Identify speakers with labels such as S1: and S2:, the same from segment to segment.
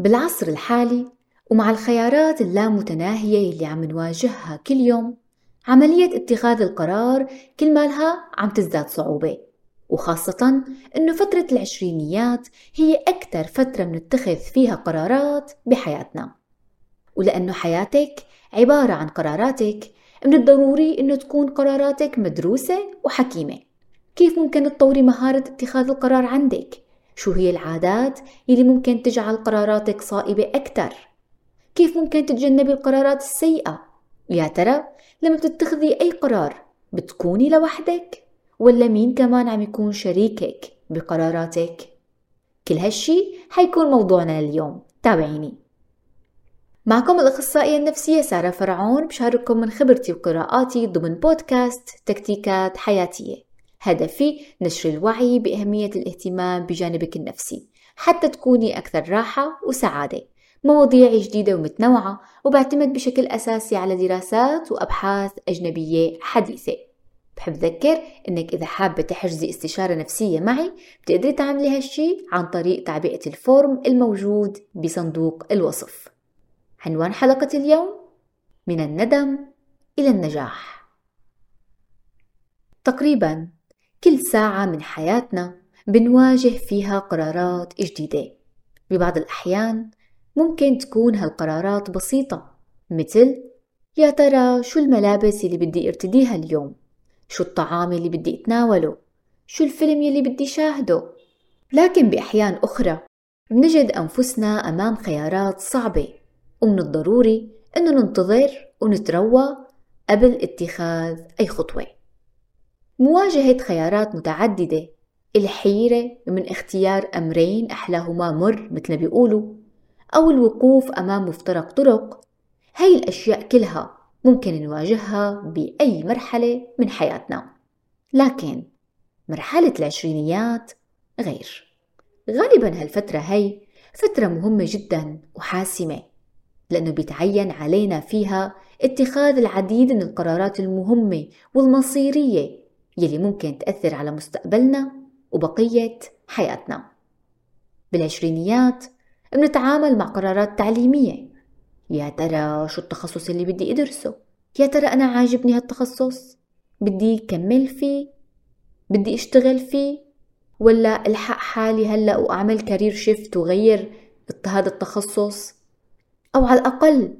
S1: بالعصر الحالي ومع الخيارات اللامتناهية اللي عم نواجهها كل يوم عملية اتخاذ القرار كل مالها عم تزداد صعوبة. وخاصة أنه فترة العشرينيات هي أكثر فترة منتخذ فيها قرارات بحياتنا. ولأنه حياتك عبارة عن قراراتك من الضروري أنه تكون قراراتك مدروسة وحكيمة. كيف ممكن تطوري مهارة اتخاذ القرار عندك؟ شو هي العادات اللي ممكن تجعل قراراتك صائبة أكثر؟ كيف ممكن تتجنبي القرارات السيئة؟ يا ترى لما بتتخذي أي قرار بتكوني لوحدك؟ ولا مين كمان عم يكون شريكك بقراراتك؟ كل هالشي حيكون موضوعنا لليوم تابعيني معكم الأخصائية النفسية سارة فرعون بشارككم من خبرتي وقراءاتي ضمن بودكاست تكتيكات حياتية هدفي نشر الوعي بأهمية الاهتمام بجانبك النفسي حتى تكوني أكثر راحة وسعادة. مواضيع جديدة ومتنوعة وبعتمد بشكل أساسي على دراسات وأبحاث أجنبية حديثة. بحب ذكر إنك إذا حابة تحجزي استشارة نفسية معي بتقدري تعملي هالشي عن طريق تعبئة الفورم الموجود بصندوق الوصف. عنوان حلقة اليوم من الندم إلى النجاح. تقريبا كل ساعة من حياتنا بنواجه فيها قرارات جديدة. ببعض الأحيان ممكن تكون هالقرارات بسيطة مثل يا ترى شو الملابس اللي بدي ارتديها اليوم؟ شو الطعام اللي بدي اتناوله؟ شو الفيلم اللي بدي شاهده؟ لكن بأحيان أخرى بنجد أنفسنا أمام خيارات صعبة ومن الضروري أنه ننتظر ونتروى قبل اتخاذ أي خطوة. مواجهة خيارات متعددة. الحيرة من اختيار أمرين أحلاهما مر مثل ما بيقولوا أو الوقوف أمام مفترق طرق. هاي الأشياء كلها ممكن نواجهها بأي مرحلة من حياتنا. لكن مرحلة العشرينيات غير. غالبا هالفترة هي فترة مهمة جدا وحاسمة لأنه بيتعين علينا فيها اتخاذ العديد من القرارات المهمة والمصيرية يلي ممكن تأثر على مستقبلنا وبقية حياتنا. بالعشرينيات بنتعامل مع قرارات تعليمية. يا ترى شو التخصص اللي بدي أدرسه؟ يا ترى أنا عاجبني هالتخصص؟ بدي كمل فيه؟ بدي أشتغل فيه؟ ولا ألحق حالي هلأ وأعمل كارير شيفت وغير هذا التخصص؟ أو على الأقل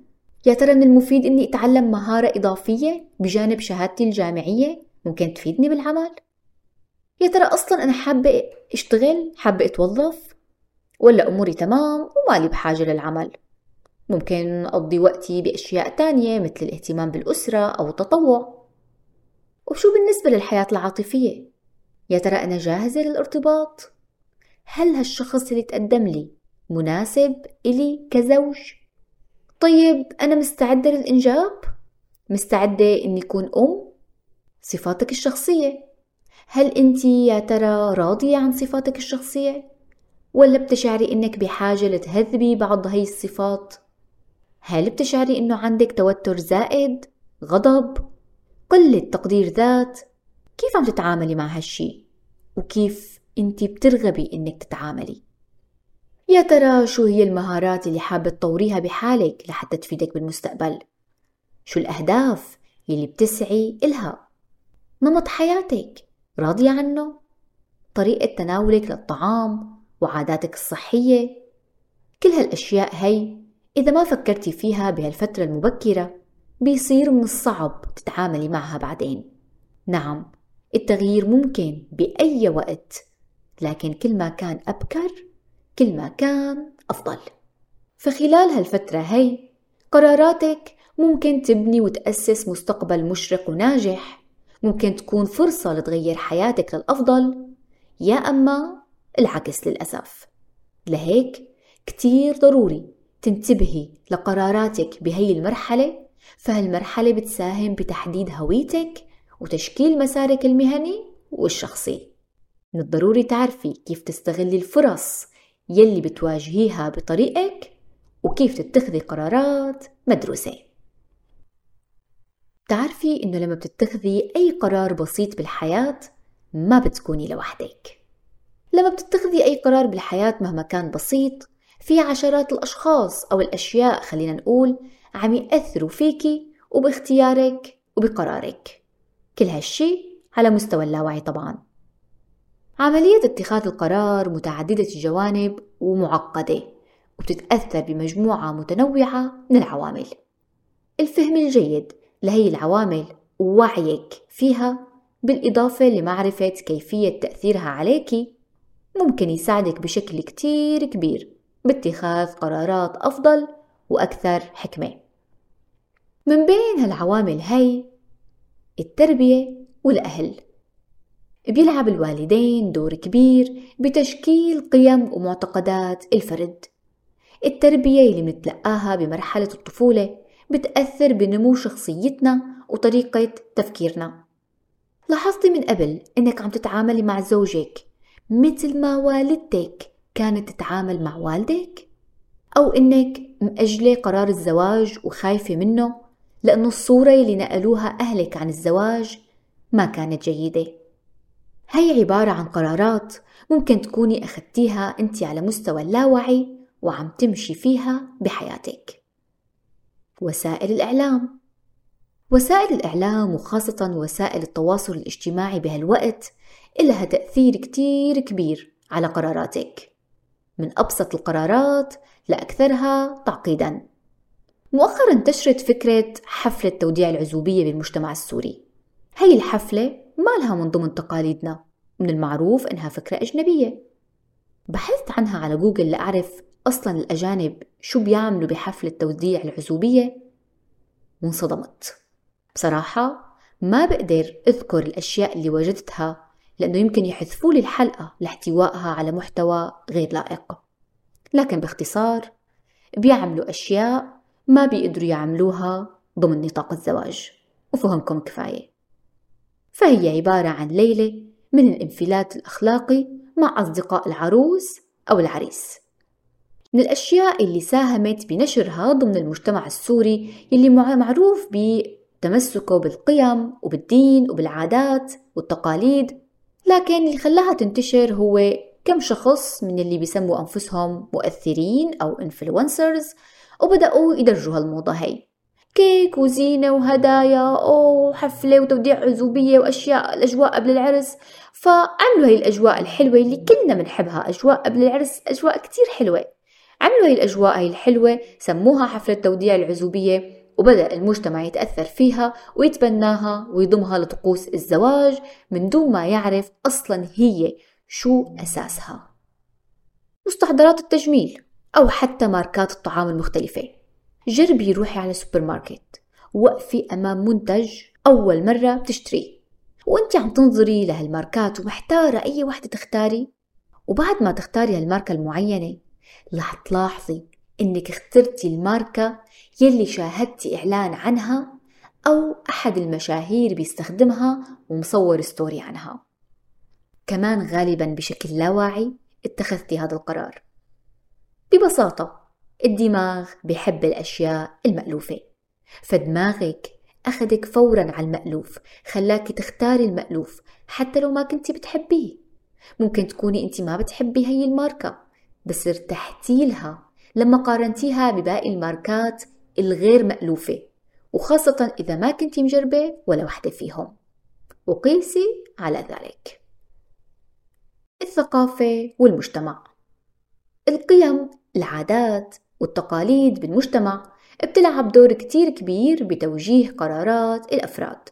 S1: يا ترى من المفيد إني أتعلم مهارة إضافية بجانب شهادتي الجامعية؟ ممكن تفيدني بالعمل يا ترى أصلا أنا حابة أشتغل حابة أتوظف ولا أموري تمام ومالي بحاجة للعمل ممكن أقضي وقتي بأشياء تانية مثل الاهتمام بالأسرة أو التطوع وشو بالنسبة للحياة العاطفية؟ يا ترى أنا جاهزة للارتباط؟ هل هالشخص اللي تقدم لي مناسب إلي كزوج؟ طيب أنا مستعدة للإنجاب؟ مستعدة إني أكون أم؟ صفاتك الشخصية هل أنت يا ترى راضية عن صفاتك الشخصية؟ ولا بتشعري إنك بحاجة لتهذبي بعض هي الصفات هل بتشعري إنه عندك توتر زائد؟ غضب؟ قلة تقدير ذات؟ كيف عم تتعاملي مع هالشي؟ وكيف انت بترغبي إنك تتعاملي؟ يا ترى شو هي المهارات اللي حابة تطوريها بحالك لحتى تفيدك بالمستقبل؟ شو الأهداف اللي بتسعي إلها؟ نمط حياتك راضية عنه؟ طريقة تناولك للطعام وعاداتك الصحية؟ كل هالأشياء هي إذا ما فكرتي فيها بهالفترة المبكرة بيصير من الصعب تتعاملي معها بعدين نعم التغيير ممكن بأي وقت لكن كل ما كان أبكر كل ما كان أفضل فخلال هالفترة هي قراراتك ممكن تبني وتأسس مستقبل مشرق وناجح ممكن تكون فرصة لتغير حياتك للأفضل يا أما العكس للأسف. لهيك كتير ضروري تنتبهي لقراراتك بهي المرحلة فهالمرحلة بتساهم بتحديد هويتك وتشكيل مسارك المهني والشخصي. من الضروري تعرفي كيف تستغلي الفرص يلي بتواجهيها بطريقك وكيف تتخذي قرارات مدروسة. تعرفي إنه لما بتتخذي أي قرار بسيط بالحياة ما بتكوني لوحدك. لما بتتخذي أي قرار بالحياة مهما كان بسيط في عشرات الأشخاص أو الأشياء خلينا نقول عم يأثروا فيكي وباختيارك وبقرارك. كل هالشي على مستوى اللاوعي طبعا. عملية اتخاذ القرار متعددة الجوانب ومعقدة وبتتأثر بمجموعة متنوعة من العوامل. الفهم الجيد لهي العوامل ووعيك فيها بالإضافة لمعرفة كيفية تأثيرها عليك ممكن يساعدك بشكل كتير كبير باتخاذ قرارات أفضل وأكثر حكمة. من بين هالعوامل هي التربية والأهل. بيلعب الوالدين دور كبير بتشكيل قيم ومعتقدات الفرد. التربية اللي منتلقاها بمرحلة الطفولة بتأثر بنمو شخصيتنا وطريقة تفكيرنا. لاحظتي من قبل إنك عم تتعاملي مع زوجك مثل ما والدتك كانت تتعامل مع والدك؟ أو إنك مأجلة قرار الزواج وخايفة منه لأنه الصورة اللي نقلوها أهلك عن الزواج ما كانت جيدة. هي عبارة عن قرارات ممكن تكوني أخدتيها أنت على مستوى اللاوعي وعم تمشي فيها بحياتك. وسائل الإعلام. وسائل الإعلام وخاصة وسائل التواصل الاجتماعي بهالوقت إلها تأثير كتير كبير على قراراتك. من أبسط القرارات لأكثرها تعقيدا. مؤخرا انتشرت فكرة حفلة توديع العزوبية بالمجتمع السوري. هي الحفلة ما لها من ضمن تقاليدنا من المعروف إنها فكرة أجنبية. بحثت عنها على جوجل لأعرف أصلا الأجانب شو بيعملوا بحفلة توديع العزوبية؟ وانصدمت بصراحة ما بقدر أذكر الأشياء اللي وجدتها لأنه يمكن يحذفوا لي الحلقة لاحتوائها على محتوى غير لائق. لكن باختصار بيعملوا أشياء ما بيقدروا يعملوها ضمن نطاق الزواج وفهمكم كفاية. فهي عبارة عن ليلة من الانفلات الأخلاقي مع أصدقاء العروس أو العريس. من الأشياء اللي ساهمت بنشرها ضمن المجتمع السوري اللي معروف بتمسكه بالقيم وبالدين وبالعادات والتقاليد لكن اللي خلاها تنتشر هو كم شخص من اللي بيسموا أنفسهم مؤثرين أو انفلونسرز وبدأوا يدرجوا هالموضة هي. كيك وزينة وهدايا وحفلة وتوديع عزوبية وأشياء الأجواء قبل العرس. فعملوا هاي الأجواء الحلوة اللي كلنا بنحبها أجواء قبل العرس أجواء كتير حلوة. عملوا هاي الأجواء هاي الحلوة سموها حفلة توديع العزوبية وبدأ المجتمع يتأثر فيها ويتبناها ويضمها لطقوس الزواج من دون ما يعرف أصلا هي شو أساسها. مستحضرات التجميل أو حتى ماركات الطعام المختلفة. جربي روحي على سوبر ماركت وقفي أمام منتج أول مرة بتشتريه. وانت عم تنظري لهالماركات ومحتارة أي وحدة تختاري. وبعد ما تختاري هالماركة المعينة رح تلاحظي إنك اخترتي الماركة يلي شاهدتي إعلان عنها أو أحد المشاهير بيستخدمها ومصور story عنها. كمان غالبا بشكل لا واعي اتخذتي هذا القرار. ببساطة الدماغ بحب الأشياء المألوفة. فدماغك أخذك فورا على المألوف خلاك تختاري المألوف حتى لو ما كنتي بتحبيه. ممكن تكوني انت ما بتحبي هي الماركة. بس ارتحتي لها لما قارنتيها بباقي الماركات الغير مألوفة وخاصة إذا ما كنتي مجربة ولا وحدة فيهم. وقيسي على ذلك. الثقافة والمجتمع. القيم العادات والتقاليد بالمجتمع بتلعب دور كتير كبير بتوجيه قرارات الأفراد.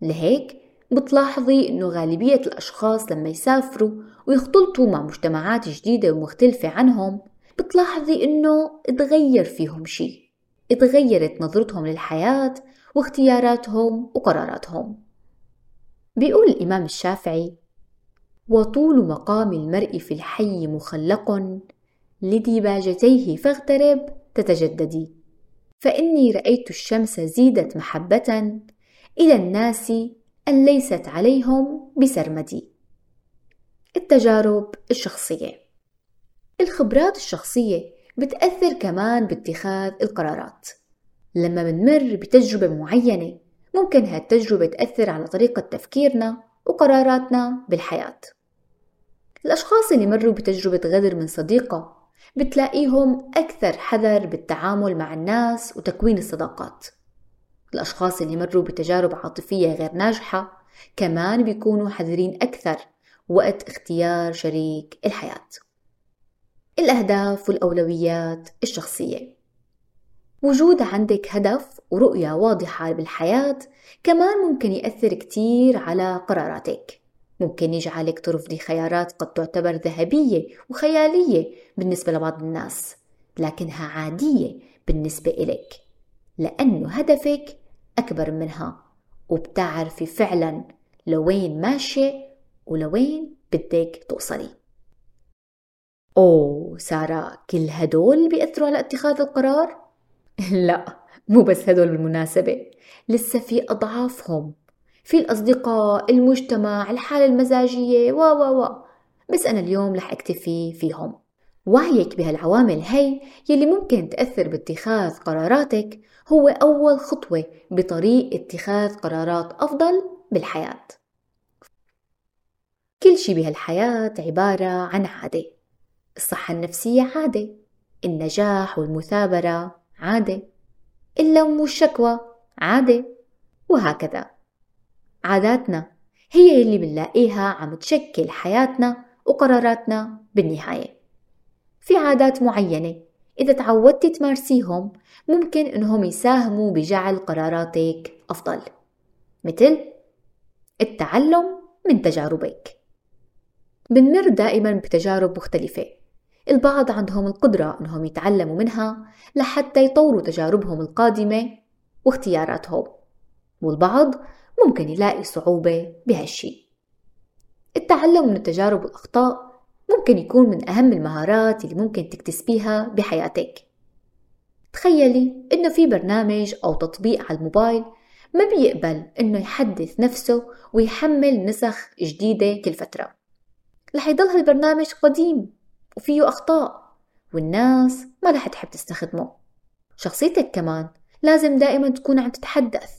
S1: لهيك بتلاحظي إنه غالبية الأشخاص لما يسافروا ويختلطوا مع مجتمعات جديدة ومختلفة عنهم بتلاحظي إنه اتغير فيهم شي. اتغيرت نظرتهم للحياة واختياراتهم وقراراتهم. بيقول الإمام الشافعي وطول مقام المرء في الحي مخلق لديباجتيه فاغترب تتجددي فإني رأيت الشمس زيدت محبة إلى الناس أن ليست عليهم بسرمدي. التجارب الشخصية. الخبرات الشخصية بتأثر كمان باتخاذ القرارات. لما بنمر بتجربة معينة ممكن هالتجربة تأثر على طريقة تفكيرنا وقراراتنا بالحياة. الأشخاص اللي مروا بتجربة غدر من صديقة بتلاقيهم أكثر حذر بالتعامل مع الناس وتكوين الصداقات. الأشخاص اللي مروا بتجارب عاطفية غير ناجحة كمان بيكونوا حذرين أكثر وقت اختيار شريك الحياة. الأهداف والأولويات الشخصية. وجود عندك هدف ورؤية واضحة بالحياة كمان ممكن يأثر كتير على قراراتك. ممكن يجعلك ترفضي خيارات قد تعتبر ذهبية وخيالية بالنسبة لبعض الناس لكنها عادية بالنسبة إلك. لأنه هدفك أكبر منها وبتعرفي فعلا لوين ماشية ولوين بدك توصلي. أوه سارة كل هدول بيأثروا على اتخاذ القرار؟ لا مو بس هدول بالمناسبة لسه في أضعافهم. في الأصدقاء المجتمع الحالة المزاجية و و و. بس أنا اليوم رح أكتفي فيهم. وعيك بهالعوامل هي يلي ممكن تأثر باتخاذ قراراتك هو أول خطوة بطريق اتخاذ قرارات أفضل بالحياة. كل شي بهالحياة عبارة عن عادة. الصحة النفسية عادة. النجاح والمثابرة عادة. اللوم والشكوى عادة. وهكذا. عاداتنا هي اللي بنلاقيها عم تشكل حياتنا وقراراتنا بالنهاية. في عادات معينة. إذا تعودتي تمارسيهم ممكن إنهم يساهموا بجعل قراراتك أفضل. مثل التعلم من تجاربك. بنمر دائما بتجارب مختلفة. البعض عندهم القدرة أنهم يتعلموا منها لحتى يطوروا تجاربهم القادمة واختياراتهم. والبعض ممكن يلاقي صعوبة بهالشي. التعلم من التجارب والأخطاء ممكن يكون من أهم المهارات اللي ممكن تكتسبيها بحياتك. تخيلي إنه في برنامج أو تطبيق على الموبايل ما بيقبل إنه يحدث نفسه ويحمل نسخ جديدة كل فترة. رح يضل هالبرنامج قديم وفيه أخطاء والناس ما رح تحب تستخدمه. شخصيتك كمان لازم دائما تكون عم تتحدث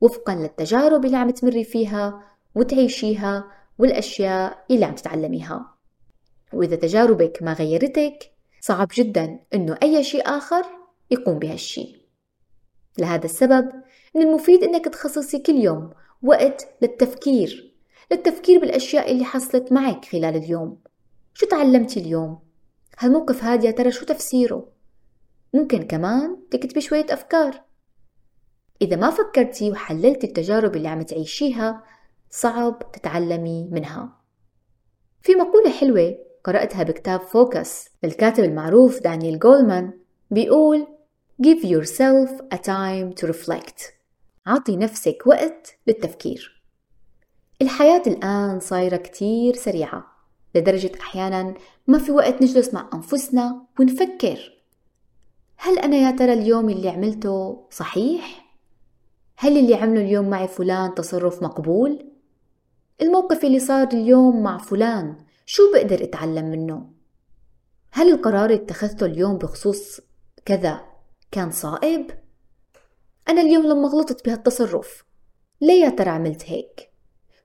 S1: وفقا للتجارب اللي عم تمري فيها وتعيشيها والأشياء اللي عم تتعلميها. وإذا تجاربك ما غيرتك صعب جدا إنه أي شيء آخر يقوم بهالشي لهذا السبب من المفيد إنك تخصصي كل يوم وقت للتفكير للتفكير بالأشياء اللي حصلت معك خلال اليوم شو تعلمتي اليوم؟ هالموقف هذا يا ترى شو تفسيره؟ ممكن كمان تكتبي شوية أفكار إذا ما فكرتي وحللتي التجارب اللي عم تعيشيها صعب تتعلمي منها في مقولة حلوة قرأتها بكتاب فوكس للكاتب المعروف دانيال جولمان بيقول Give yourself a time to reflect عطي نفسك وقت للتفكير الحياة الآن صايرة كتير سريعة لدرجة أحيانا ما في وقت نجلس مع أنفسنا ونفكر هل أنا يا ترى اليوم اللي عملته صحيح؟ هل اللي عمله اليوم معي فلان تصرف مقبول؟ الموقف اللي صار اليوم مع فلان شو بقدر أتعلم منه؟ هل القرار اللي اتخذته اليوم بخصوص كذا كان صائب؟ أنا اليوم لما غلطت بهالتصرف ليه يا ترى عملت هيك؟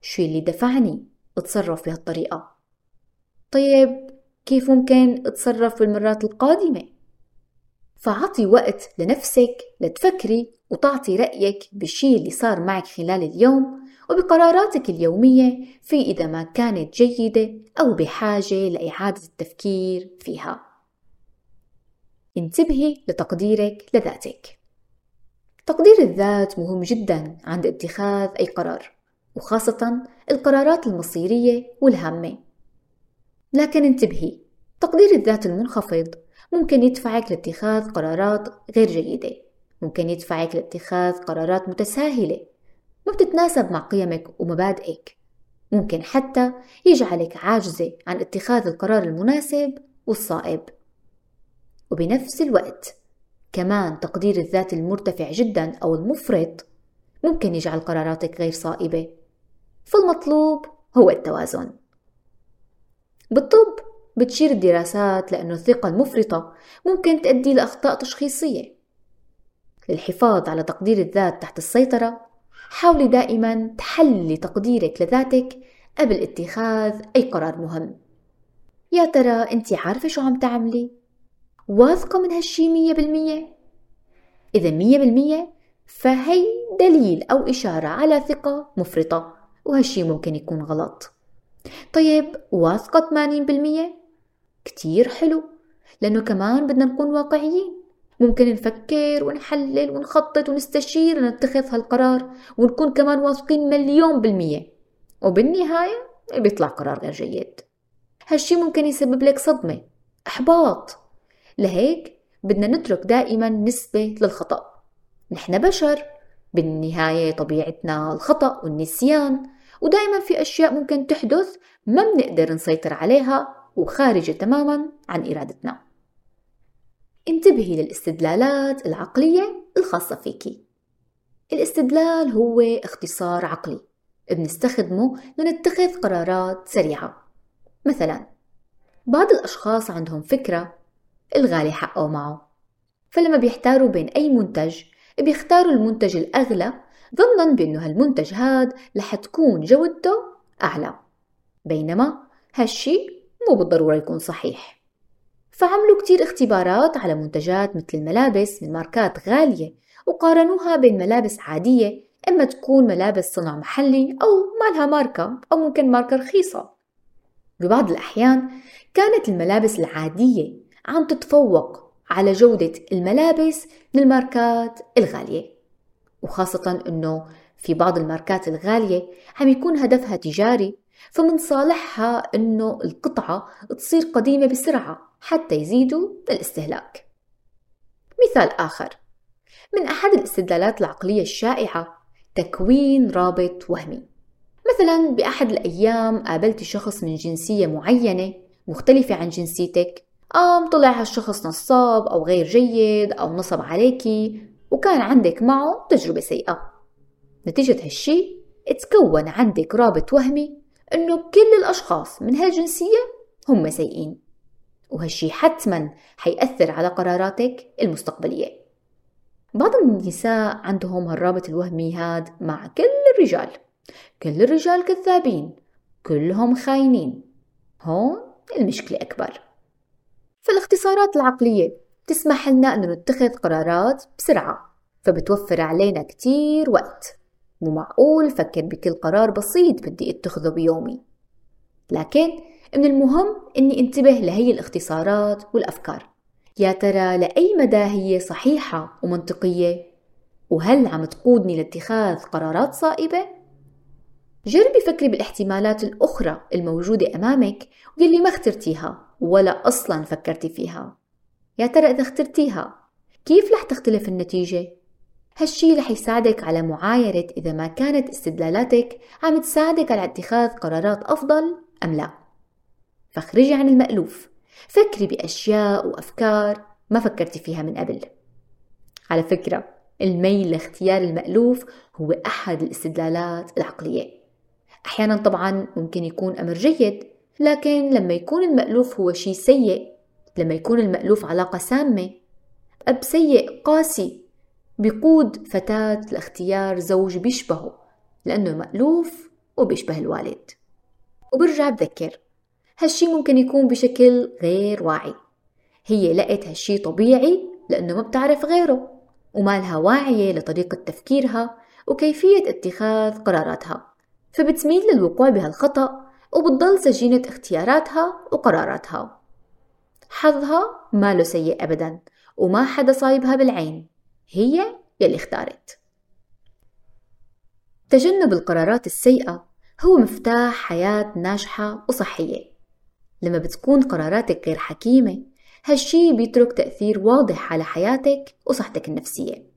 S1: شو اللي دفعني أتصرف بهالطريقة؟ طيب كيف ممكن أتصرف بالمرات القادمة؟ فعطي وقت لنفسك لتفكري وتعطي رأيك بالشي اللي صار معك خلال اليوم وبقراراتك اليومية في إذا ما كانت جيدة أو بحاجة لإعادة التفكير فيها. انتبهي لتقديرك لذاتك. تقدير الذات مهم جدا عند اتخاذ أي قرار، وخاصة القرارات المصيرية والهامة. لكن انتبهي، تقدير الذات المنخفض ممكن يدفعك لاتخاذ قرارات غير جيدة، ممكن يدفعك لاتخاذ قرارات متساهلة ما بتتناسب مع قيمك ومبادئك. ممكن حتى يجعلك عاجزة عن اتخاذ القرار المناسب والصائب. وبنفس الوقت كمان تقدير الذات المرتفع جدا أو المفرط ممكن يجعل قراراتك غير صائبة. فالمطلوب هو التوازن. بالطب بتشير الدراسات لأنه الثقة المفرطة ممكن تؤدي لأخطاء تشخيصية. للحفاظ على تقدير الذات تحت السيطرة حاولي دائما تحللي تقديرك لذاتك قبل اتخاذ أي قرار مهم يا ترى أنت عارفة شو عم تعملي؟ واثقة من هالشي مية بالمية؟ إذا مية بالمية فهي دليل أو إشارة على ثقة مفرطة وهالشي ممكن يكون غلط طيب واثقة 80% كتير حلو لأنه كمان بدنا نكون واقعيين ممكن نفكر ونحلل ونخطط ونستشير ونتخذ هالقرار ونكون كمان واثقين مليون بالمية. وبالنهاية بيطلع قرار غير جيد. هالشي ممكن يسبب لك صدمة إحباط. لهيك بدنا نترك دائما نسبة للخطأ. نحن بشر بالنهاية طبيعتنا الخطأ والنسيان. ودائما في أشياء ممكن تحدث ما بنقدر نسيطر عليها وخارجة تماما عن إرادتنا. انتبهي للاستدلالات العقلية الخاصة فيكي الاستدلال هو اختصار عقلي بنستخدمه لنتخذ قرارات سريعة. مثلا بعض الأشخاص عندهم فكرة الغالي حقه معه فلما بيحتاروا بين أي منتج بيختاروا المنتج الأغلى ظنا بأنه هالمنتج هاد رح تكون جودته أعلى. بينما هالشي مو بالضرورة يكون صحيح. فعملوا كتير اختبارات على منتجات مثل الملابس من ماركات غالية وقارنوها بين ملابس عادية إما تكون ملابس صنع محلي أو مالها ماركة أو ممكن ماركة رخيصة. ببعض الأحيان كانت الملابس العادية عم تتفوق على جودة الملابس من الماركات الغالية وخاصة أنه في بعض الماركات الغالية عم يكون هدفها تجاري فمن صالحها أنه القطعة تصير قديمة بسرعة. حتى يزيدوا الاستهلاك مثال آخر. من أحد الاستدلالات العقلية الشائعة تكوين رابط وهمي. مثلا بأحد الأيام قابلت شخص من جنسية معينة مختلفة عن جنسيتك قام طلع هالشخص نصاب أو غير جيد أو نصب عليكي وكان عندك معه تجربة سيئة. نتيجة هالشي اتكون عندك رابط وهمي إنه كل الأشخاص من هالجنسية هم سيئين. وهالشي حتما حيأثر على قراراتك المستقبلية. بعض النساء عندهم هالرابط الوهمي هاد مع كل الرجال. كل الرجال كذابين كلهم خاينين. هون المشكلة أكبر. فالاختصارات العقلية تسمح لنا أنه نتخذ قرارات بسرعة فبتوفر علينا كتير وقت. مو معقول فكر بكل قرار بسيط بدي أتخذه بيومي. لكن من المهم أني انتبه لهي الاختصارات والأفكار يا ترى لأي مدى هي صحيحة ومنطقية؟ وهل عم تقودني لاتخاذ قرارات صائبة؟ جربي فكري بالاحتمالات الأخرى الموجودة أمامك واللي ما اخترتيها ولا أصلا فكرتي فيها يا ترى إذا اخترتيها كيف رح تختلف النتيجة؟ هالشي رح يساعدك على معايرة إذا ما كانت استدلالاتك عم تساعدك على اتخاذ قرارات أفضل أم لا فاخرجي عن المألوف. فكري بأشياء وأفكار ما فكرتي فيها من قبل. على فكرة الميل لاختيار المألوف هو أحد الاستدلالات العقلية. أحيانا طبعا ممكن يكون أمر جيد لكن لما يكون المألوف هو شيء سيء لما يكون المألوف علاقة سامة أب سيء قاسي بيقود فتاة لاختيار زوج بيشبهه لأنه مألوف وبيشبه الوالد. وبرجع بذكر هالشي ممكن يكون بشكل غير واعي. هي لقت هالشي طبيعي لأنه ما بتعرف غيره وما لها واعية لطريقة تفكيرها وكيفية اتخاذ قراراتها. فبتميل للوقوع بهالخطأ وبتضل سجينة اختياراتها وقراراتها. حظها ما له سيء أبدا وما حدا صايبها بالعين هي يلي اختارت. تجنب القرارات السيئة هو مفتاح حياة ناجحة وصحية. لما بتكون قراراتك غير حكيمة هالشي بيترك تأثير واضح على حياتك وصحتك النفسية.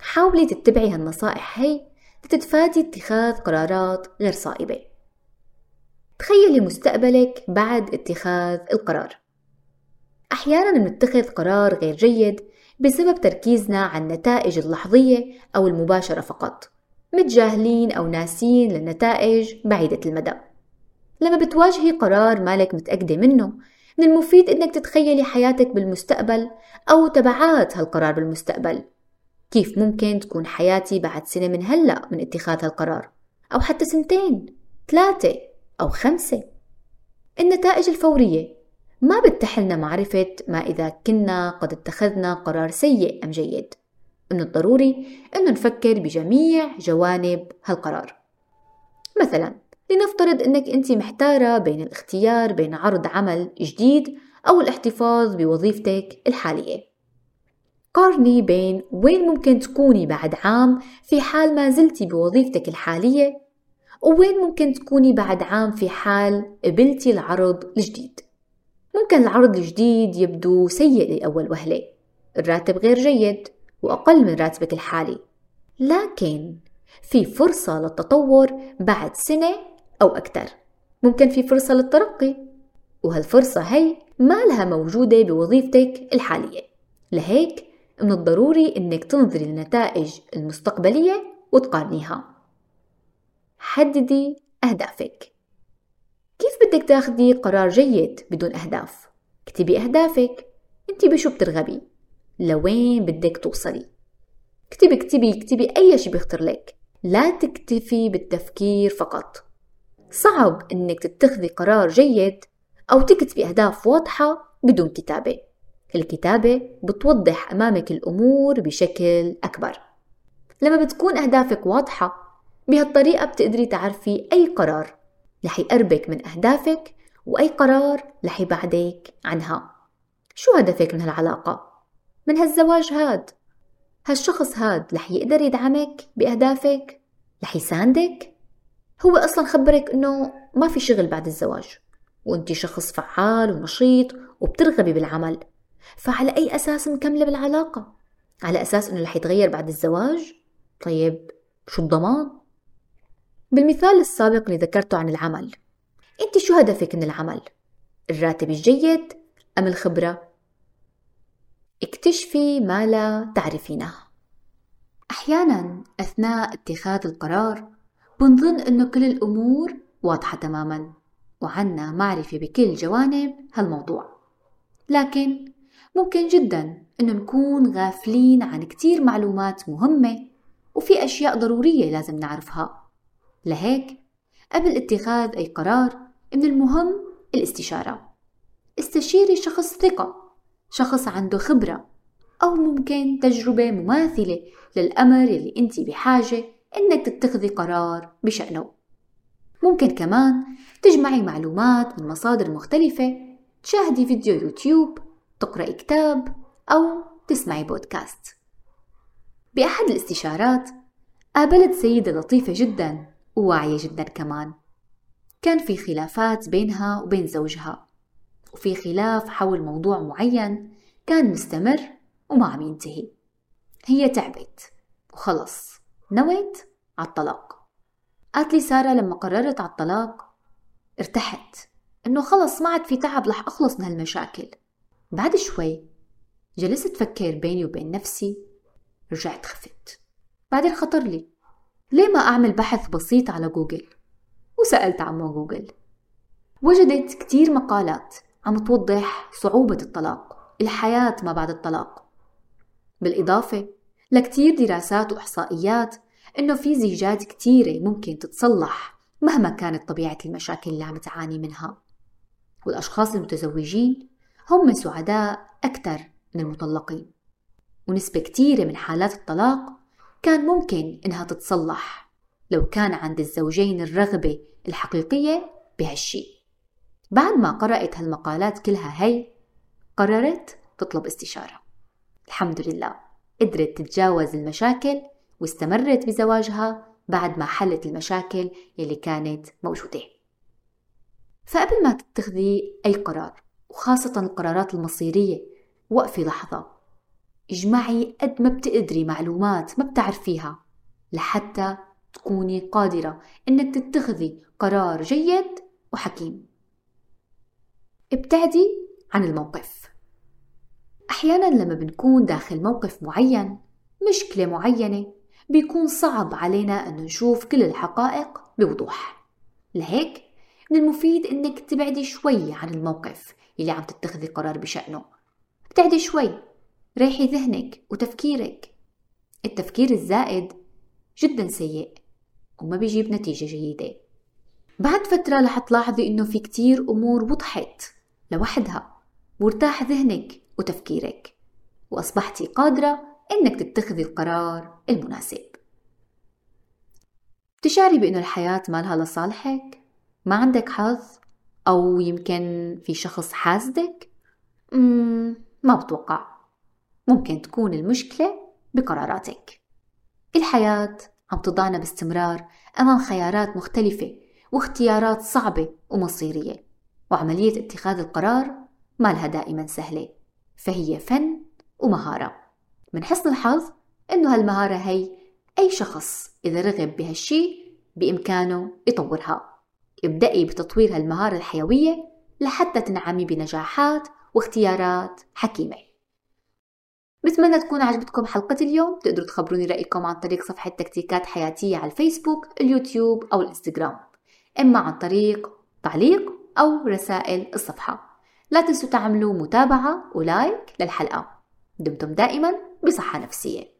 S1: حاولي تتبعي هالنصائح هي لتتفادي اتخاذ قرارات غير صائبة. تخيلي مستقبلك بعد اتخاذ القرار. أحيانا بنتخذ قرار غير جيد بسبب تركيزنا على النتائج اللحظية أو المباشرة فقط متجاهلين أو ناسين للنتائج بعيدة المدى. لما بتواجهي قرار مالك متأكدة منه من المفيد إنك تتخيلي حياتك بالمستقبل أو تبعات هالقرار بالمستقبل. كيف ممكن تكون حياتي بعد سنة من هلأ من اتخاذ هالقرار؟ أو حتى سنتين ثلاثة أو خمسة. النتائج الفورية ما بتحلنا معرفة ما إذا كنا قد اتخذنا قرار سيء أم جيد. من الضروري أنه نفكر بجميع جوانب هالقرار. مثلا لنفترض أنك أنت محتارة بين الاختيار بين عرض عمل جديد أو الاحتفاظ بوظيفتك الحالية. قارني بين وين ممكن تكوني بعد عام في حال ما زلتي بوظيفتك الحالية ووين ممكن تكوني بعد عام في حال قبلتي العرض الجديد. ممكن العرض الجديد يبدو سيء لأول وهلة الراتب غير جيد وأقل من راتبك الحالي. لكن في فرصة للتطور بعد سنة أو أكثر. ممكن في فرصة للترقي. وهالفرصة هي ما لها موجودة بوظيفتك الحالية. لهيك من الضروري إنك تنظري للنتائج المستقبلية وتقارنيها. حددي أهدافك. كيف بدك تاخدي قرار جيد بدون أهداف؟ اكتبي أهدافك. أنت بشو بترغبي؟ لوين بدك توصلي؟ اكتبي اكتبي اكتبي أي شي بيخطر لك. لا تكتفي بالتفكير فقط. صعب إنك تتخذي قرار جيد أو تكتبي أهداف واضحة بدون كتابة الكتابة بتوضح أمامك الأمور بشكل أكبر لما بتكون أهدافك واضحة بهالطريقة بتقدري تعرفي أي قرار رح يقربك من أهدافك وأي قرار رح يبعدك عنها شو هدفك من هالعلاقة؟ من هالزواج هاد هالشخص هاد رح يقدر يدعمك بأهدافك؟ رح يساندك؟ هو أصلا خبرك إنه ما في شغل بعد الزواج وأنت شخص فعال ونشيط وبترغبي بالعمل فعلى أي أساس مكملة بالعلاقة؟ على أساس إنه رح يتغير بعد الزواج؟ طيب شو الضمان؟ بالمثال السابق اللي ذكرته عن العمل أنت شو هدفك من العمل؟ الراتب الجيد أم الخبرة؟ اكتشفي ما لا تعرفينه أحيانا أثناء اتخاذ القرار بنظن أنه كل الأمور واضحة تماما وعنا معرفة بكل جوانب هالموضوع. لكن ممكن جدا أنه نكون غافلين عن كتير معلومات مهمة وفي أشياء ضرورية لازم نعرفها. لهيك قبل اتخاذ أي قرار من المهم الاستشارة. استشيري شخص ثقة شخص عنده خبرة أو ممكن تجربة مماثلة للأمر اللي أنت بحاجة إنك تتخذي قرار بشأنه ممكن كمان تجمعي معلومات من مصادر مختلفة تشاهدي فيديو يوتيوب تقرأي كتاب أو تسمعي بودكاست. بأحد الاستشارات قابلت سيدة لطيفة جدا وواعية جدا كمان. كان في خلافات بينها وبين زوجها وفي خلاف حول موضوع معين كان مستمر وما عم ينتهي. هي تعبت وخلص. نويت على الطلاق قالت لي سارة لما قررت على الطلاق ارتحت إنه خلص ما عاد في تعب رح أخلص من هالمشاكل. بعد شوي جلست فكر بيني وبين نفسي رجعت خفت. بعدين خطر لي ليه ما أعمل بحث بسيط على جوجل؟ وسألت عمو جوجل. وجدت كتير مقالات عم توضح صعوبة الطلاق الحياة ما بعد الطلاق. بالإضافة لكتير دراسات وإحصائيات إنه في زيجات كتيرة ممكن تتصلح مهما كانت طبيعة المشاكل اللي عم تعاني منها. والأشخاص المتزوجين هم سعداء أكثر من المطلقين. ونسبة كتيرة من حالات الطلاق كان ممكن إنها تتصلح لو كان عند الزوجين الرغبة الحقيقية بهالشي. بعد ما قرأت هالمقالات كلها هي قررت تطلب استشارة. الحمد لله. قدرت تتجاوز المشاكل واستمرت بزواجها بعد ما حلت المشاكل يلي كانت موجودة. فقبل ما تتخذي أي قرار وخاصة القرارات المصيرية وقفي لحظة. اجمعي قد ما بتقدري معلومات ما بتعرفيها لحتى تكوني قادرة إنك تتخذي قرار جيد وحكيم. ابتعدي عن الموقف. أحيانا لما بنكون داخل موقف معين مشكلة معينة بيكون صعب علينا أن نشوف كل الحقائق بوضوح. لهيك من المفيد أنك تبعدي شوي عن الموقف اللي عم تتخذي قرار بشأنه. ابتعدي شوي ريحي ذهنك وتفكيرك. التفكير الزائد جدا سيء وما بيجيب نتيجة جيدة. بعد فترة رح تلاحظي إنه في كتير أمور وضحت لوحدها. وارتاح ذهنك وتفكيرك وأصبحتي قادرة إنك تتخذي القرار المناسب بتشعري بأنه الحياة ما لها لصالحك؟ ما عندك حظ؟ أو يمكن في شخص حاسدك؟ ما بتوقع ممكن تكون المشكلة بقراراتك الحياة عم تضعنا باستمرار أمام خيارات مختلفة واختيارات صعبة ومصيرية وعملية اتخاذ القرار ما لها دائما سهلة فهي فن ومهارة. من حسن الحظ إنه هالمهارة هي أي شخص إذا رغب بهالشي بإمكانه يطورها. ابدأي بتطوير هالمهارة الحيوية لحتى تنعمي بنجاحات واختيارات حكيمة. بتمنى تكون عجبتكم حلقة اليوم. تقدروا تخبروني رأيكم عن طريق صفحة تكتيكات حياتية على الفيسبوك اليوتيوب أو الإنستغرام. إما عن طريق تعليق أو رسائل الصفحة. لا تنسوا تعملوا متابعة ولايك للحلقة. دمتم دائما بصحة نفسية.